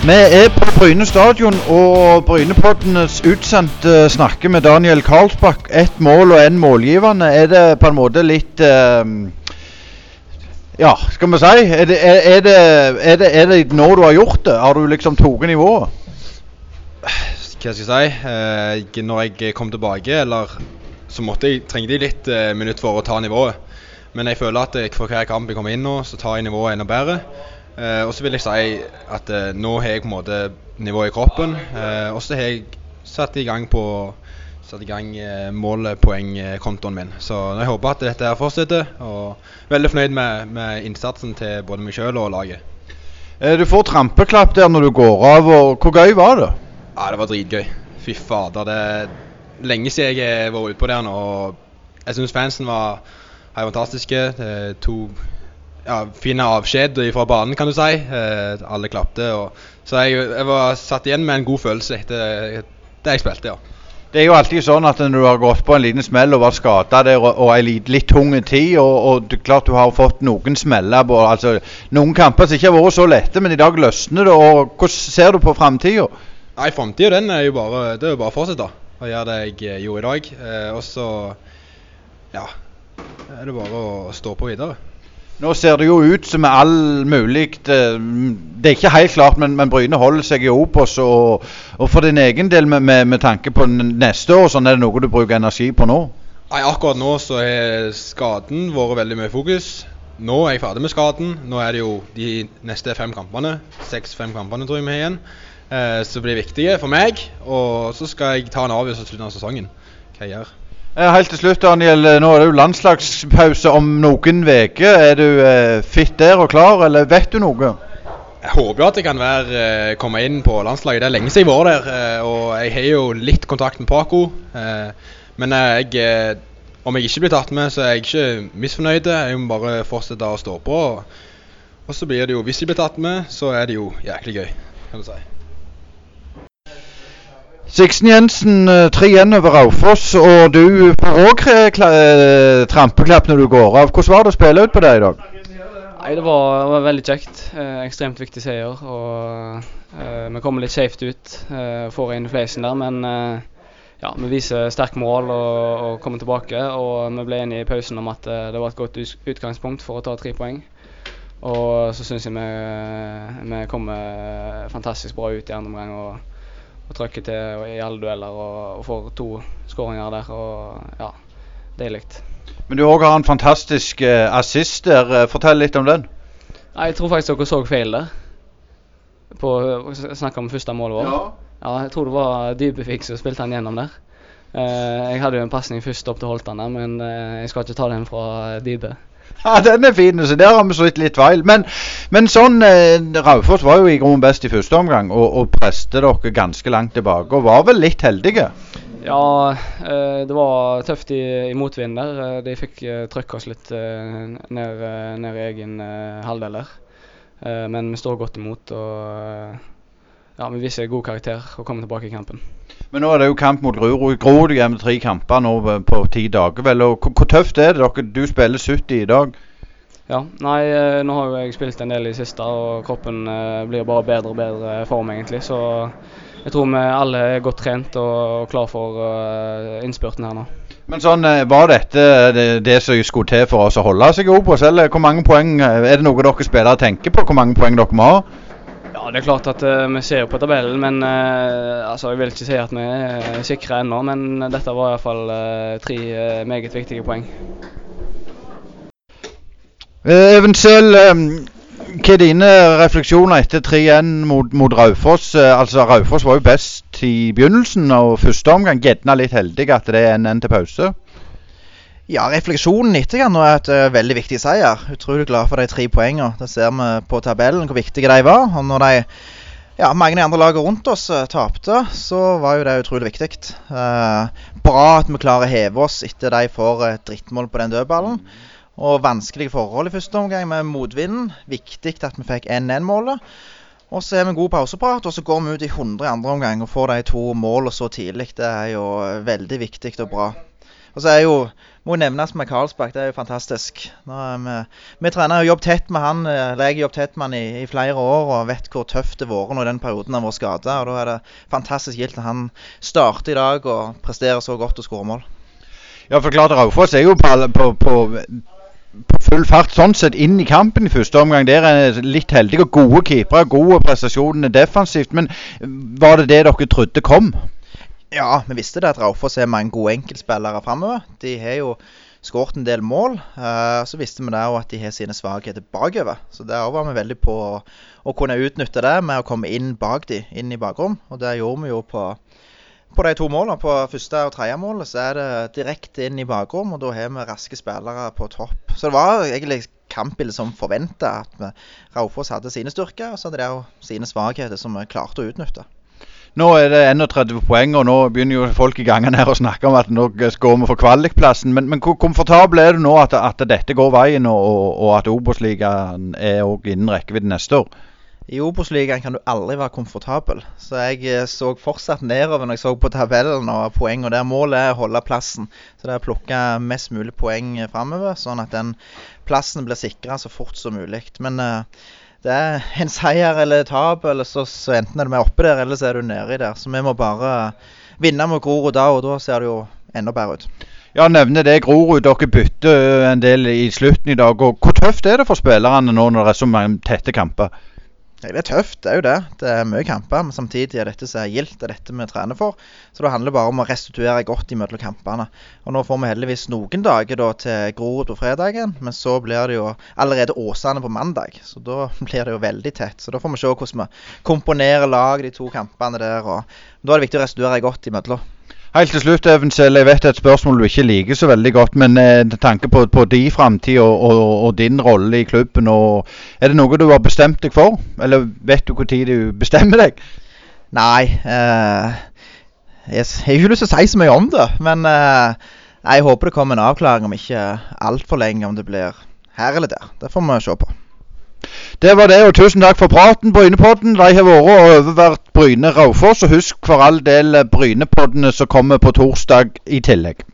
Vi er på Bryne stadion, og Brynepoddenes utsendte snakker med Daniel Karlsbakk. Ett mål og én målgivende. Er det på en måte litt eh, Ja, skal vi si? Er det, er, det, er, det, er det nå du har gjort det? Har du liksom tatt nivået? Hva skal jeg si? Eh, når jeg kom tilbake, eller så måtte jeg, trengte jeg litt eh, minutt for å ta nivået. Men jeg føler at jeg, for hver kamp jeg kommer inn nå, så tar jeg nivået enda bedre. Eh, og så vil jeg si at eh, nå har jeg på en måte nivået i kroppen. Eh, og så har jeg satt i gang på satt i gang eh, målpoengkontoen min. Så jeg håper at dette her fortsetter. Og veldig fornøyd med, med innsatsen til både meg sjøl og laget. Eh, du får trampeklapp der når du går av. og Hvor gøy var det? Ja, det var dritgøy. Fy fader. Det er lenge siden jeg har vært utpå der nå. og Jeg syns fansen var helt fantastiske. Det tok ja, fin avskjed fra banen, kan du si. Eh, alle klapte. Og, så jeg, jeg, var satt igjen med en god følelse etter det jeg spilte, ja. Det er jo alltid sånn at når du har gått på en liten smell og vært skada og, og ei litt, litt tung tid, og, og det, klart du har fått noen smeller på altså, Noen kamper som ikke har vært så lette, men i dag løsner det. og Hvordan ser du på framtida? Nei, Framtida er jo bare det er jo bare å fortsette å gjøre det jeg eh, gjorde i dag. Eh, og så ja, er det bare å stå på videre. Nå ser det jo ut som all mulig eh, Det er ikke helt klart, men, men Bryne holder seg i Opos. Og, og, for din egen del, med, med, med, tanke på neste år, sånn er det noe du bruker energi på nå? Nei, Akkurat nå så har skaden vært veldig mye fokus. Nå er jeg ferdig med skaden. Nå er det jo de neste fem kampene. Seks-fem kampene tror jeg vi har igjen. Eh, som blir viktige for meg. Og så skal jeg ta en avgjørelse til slutten av sesongen. Hva jeg gjør. Eh, helt til slutt, Daniel. Eh, nå er det jo landslagspause om noen uker. Er du eh, fit der og klar, eller vet du noe? Jeg håper jo at jeg kan være, komme inn på landslaget. Det er lenge siden jeg var der. Eh, og jeg har jo litt kontakt med Paco. Men jeg, om jeg ikke blir tatt med, så er jeg ikke misfornøyd. Jeg må bare fortsette å stå på. Og så blir det jo, hvis jeg blir tatt med, så er det jo jæklig gøy, kan du si. Siksen Jensen, eh, tre igjen over Raufoss, og du får òg eh, trampeklapp når du går av. Hvordan var det å spille ut på det i dag? Nei, Det var, var veldig kjekt. Eh, ekstremt viktig seier. og eh, Vi kommer litt skjevt ut. Eh, får inn fleisen der, men eh, ja, vi viser sterk moral og, og kommer tilbake. Og vi ble enige i pausen om at det var et godt utgangspunkt for å ta tre poeng. Og så syns jeg vi, vi kommer fantastisk bra ut i andre omgang. og og trykker til i alle dueller og, og får to skåringer der. og ja, Deilig. Men du òg har en fantastisk uh, assist der. Eh, fortell litt om den. Nei, Jeg tror faktisk dere så feil der. På Snakk om første målet vårt. Ja. ja. Jeg tror det var Dybevik som spilte han gjennom der. Jeg hadde jo en pasning først opp til Holtan men jeg skal ikke ta den fra Dybe. Ja, den er fin. så Der har vi slitt litt feil. Men, men sånn eh, Raufoss var jo i grunnen best i første omgang og, og preste dere ganske langt tilbake. Og var vel litt heldige? Ja, eh, det var tøft i, i motvind der. Eh, de fikk eh, trykket oss litt eh, ned, eh, ned, i egen eh, halvdel der. men vi står godt imot. og ja, vi viser god karakter og kommer tilbake i kampen. Men nå er det jo kamp mot Grorud. Grorud med tre kamper nå på ti dager. vel, og Hvor tøft er det dere? Du spiller 70 i dag. Ja, nei, eh, nå har jo jeg spilt en del i siste, og kroppen eh, blir bare bedre og bedre form, egentlig. Så jeg tror vi alle er godt trent og klar for innspurten her nå. Men sånn, Var dette det, det som skulle til for oss å holde seg Obos, eller hvor mange poeng er det noe dere spillere tenker på? Hvor mange poeng dere må ha? Ja, det er klart at uh, vi ser på tabellen, men uh, altså, jeg vil ikke si at vi er sikre ennå. Men dette var iallfall uh, tre uh, meget viktige poeng. Eventuelt, um, hva er dine refleksjoner etter 3-1 mot, mot Raufoss? altså, Raufoss var jo best i begynnelsen og første omgang. Gjerne litt heldig at det er en, en til pause. Ja, refleksjonen etter nå er et uh, veldig viktig seier. Utrolig glad for de tre poengene. Det ser vi på tabellen hvor viktige de var. Og når de, ja, mange av de andre lagene rundt oss uh, tapte, så var jo det utrolig viktig. Uh, bra at vi klarer å heve oss etter de får et drittmål på den dødballen. Og vanskelige forhold i første omgang med motvinden. Viktig at vi fikk 1-1-målet. Og så er vi en god pauseprat, og så går vi ut i 100 i andre omgang og får de to målene så tidlig. Det er jo veldig viktig og bra. Og så er jo må nevnes med Karlsbakk. Det er jo fantastisk. Vi, vi trener jo jobber tett med han, eller jeg jobbet tett med han i, i, flere år og vet hvor tøft det har vært nå i den perioden han har vært skada. Da er det fantastisk gildt at han starter i dag og presterer så godt og skårer mål. Ja, for klart Raufoss er jo på, på, på, på, full fart sånn sett inn i kampen i første omgang. Der er litt heldige og gode keepere, gode prestasjoner defensivt. Men var det det dere trodde kom? Ja, vi visste det at Raufoss er mange gode enkeltspillere framover. De har jo skåret en del mål. Uh, så visste vi òg at de har sine svakheter bakover. Så der var vi veldig på å, kunne utnytte det med å komme inn bak de, inn i bakrom. Og det gjorde vi jo på, på de to målene. På første og tredje målet så er det direkte inn i bakrom, og da har vi raske spillere på topp. Så det var egentlig kampbildet som forventa. At Raufoss hadde sine styrker, og så hadde de sine svakheter som vi klarte å utnytte. Nå er det 31 poeng, og nå begynner jo folk i gangen her å snakke om at nå går vi for kvalikplassen. Men, men hvor komfortabel er du nå at, at dette går veien, og, og at Obos-ligaen er også innen rekkevidde neste år? I Obos-ligaen kan du aldri være komfortabel. Så jeg eh, så fortsatt nedover når jeg så på tabellen og poeng. Og der målet er å holde plassen. Så det er å plukke mest mulig poeng framover, sånn at den plassen blir sikra så fort som mulig. Men uh, det er en seier eller tap, eller så, så enten er du med oppe der, eller så er du nedi der. Så vi må bare vinne mot Grorud da, og da ser det jo enda bedre ut. Ja, nevner det Grorud. Dere bytter en del i slutten i dag. og Hvor tøft er det for spillerne nå når det er så mange tette kamper? Det er tøft, det er jo det. Det er mye kamper. Men samtidig er dette som er gildt. Det er dette vi trener for. Så det handler bare om å restituere godt imellom kampene. Og nå får vi heldigvis noen dager da til Grorud på fredagen. Men så blir det jo allerede Åsane på mandag. Så da blir det jo veldig tett. Så da får vi se hvordan vi komponerer lag de to kampene der. Og da er det viktig å restituere godt imellom. Helt til slutt, Even Selv, jeg vet det er et spørsmål du ikke liker så veldig godt. Men eh, tanke på, på din framtid og, og, og, din rolle i klubben. Og, er det noe du har bestemt deg for? Eller vet du når du bestemmer deg? Nei. Eh, jeg har ikke lyst til å si så mye om det. Men eh, jeg håper det kommer en avklaring om ikke altfor lenge, om det blir her eller der. Det får vi se på. Det var det, og tusen takk for praten, Brynepodden. De har vært og overvært Bryne Raufoss. Og husk for all del Brynepoddene som kommer på torsdag i tillegg.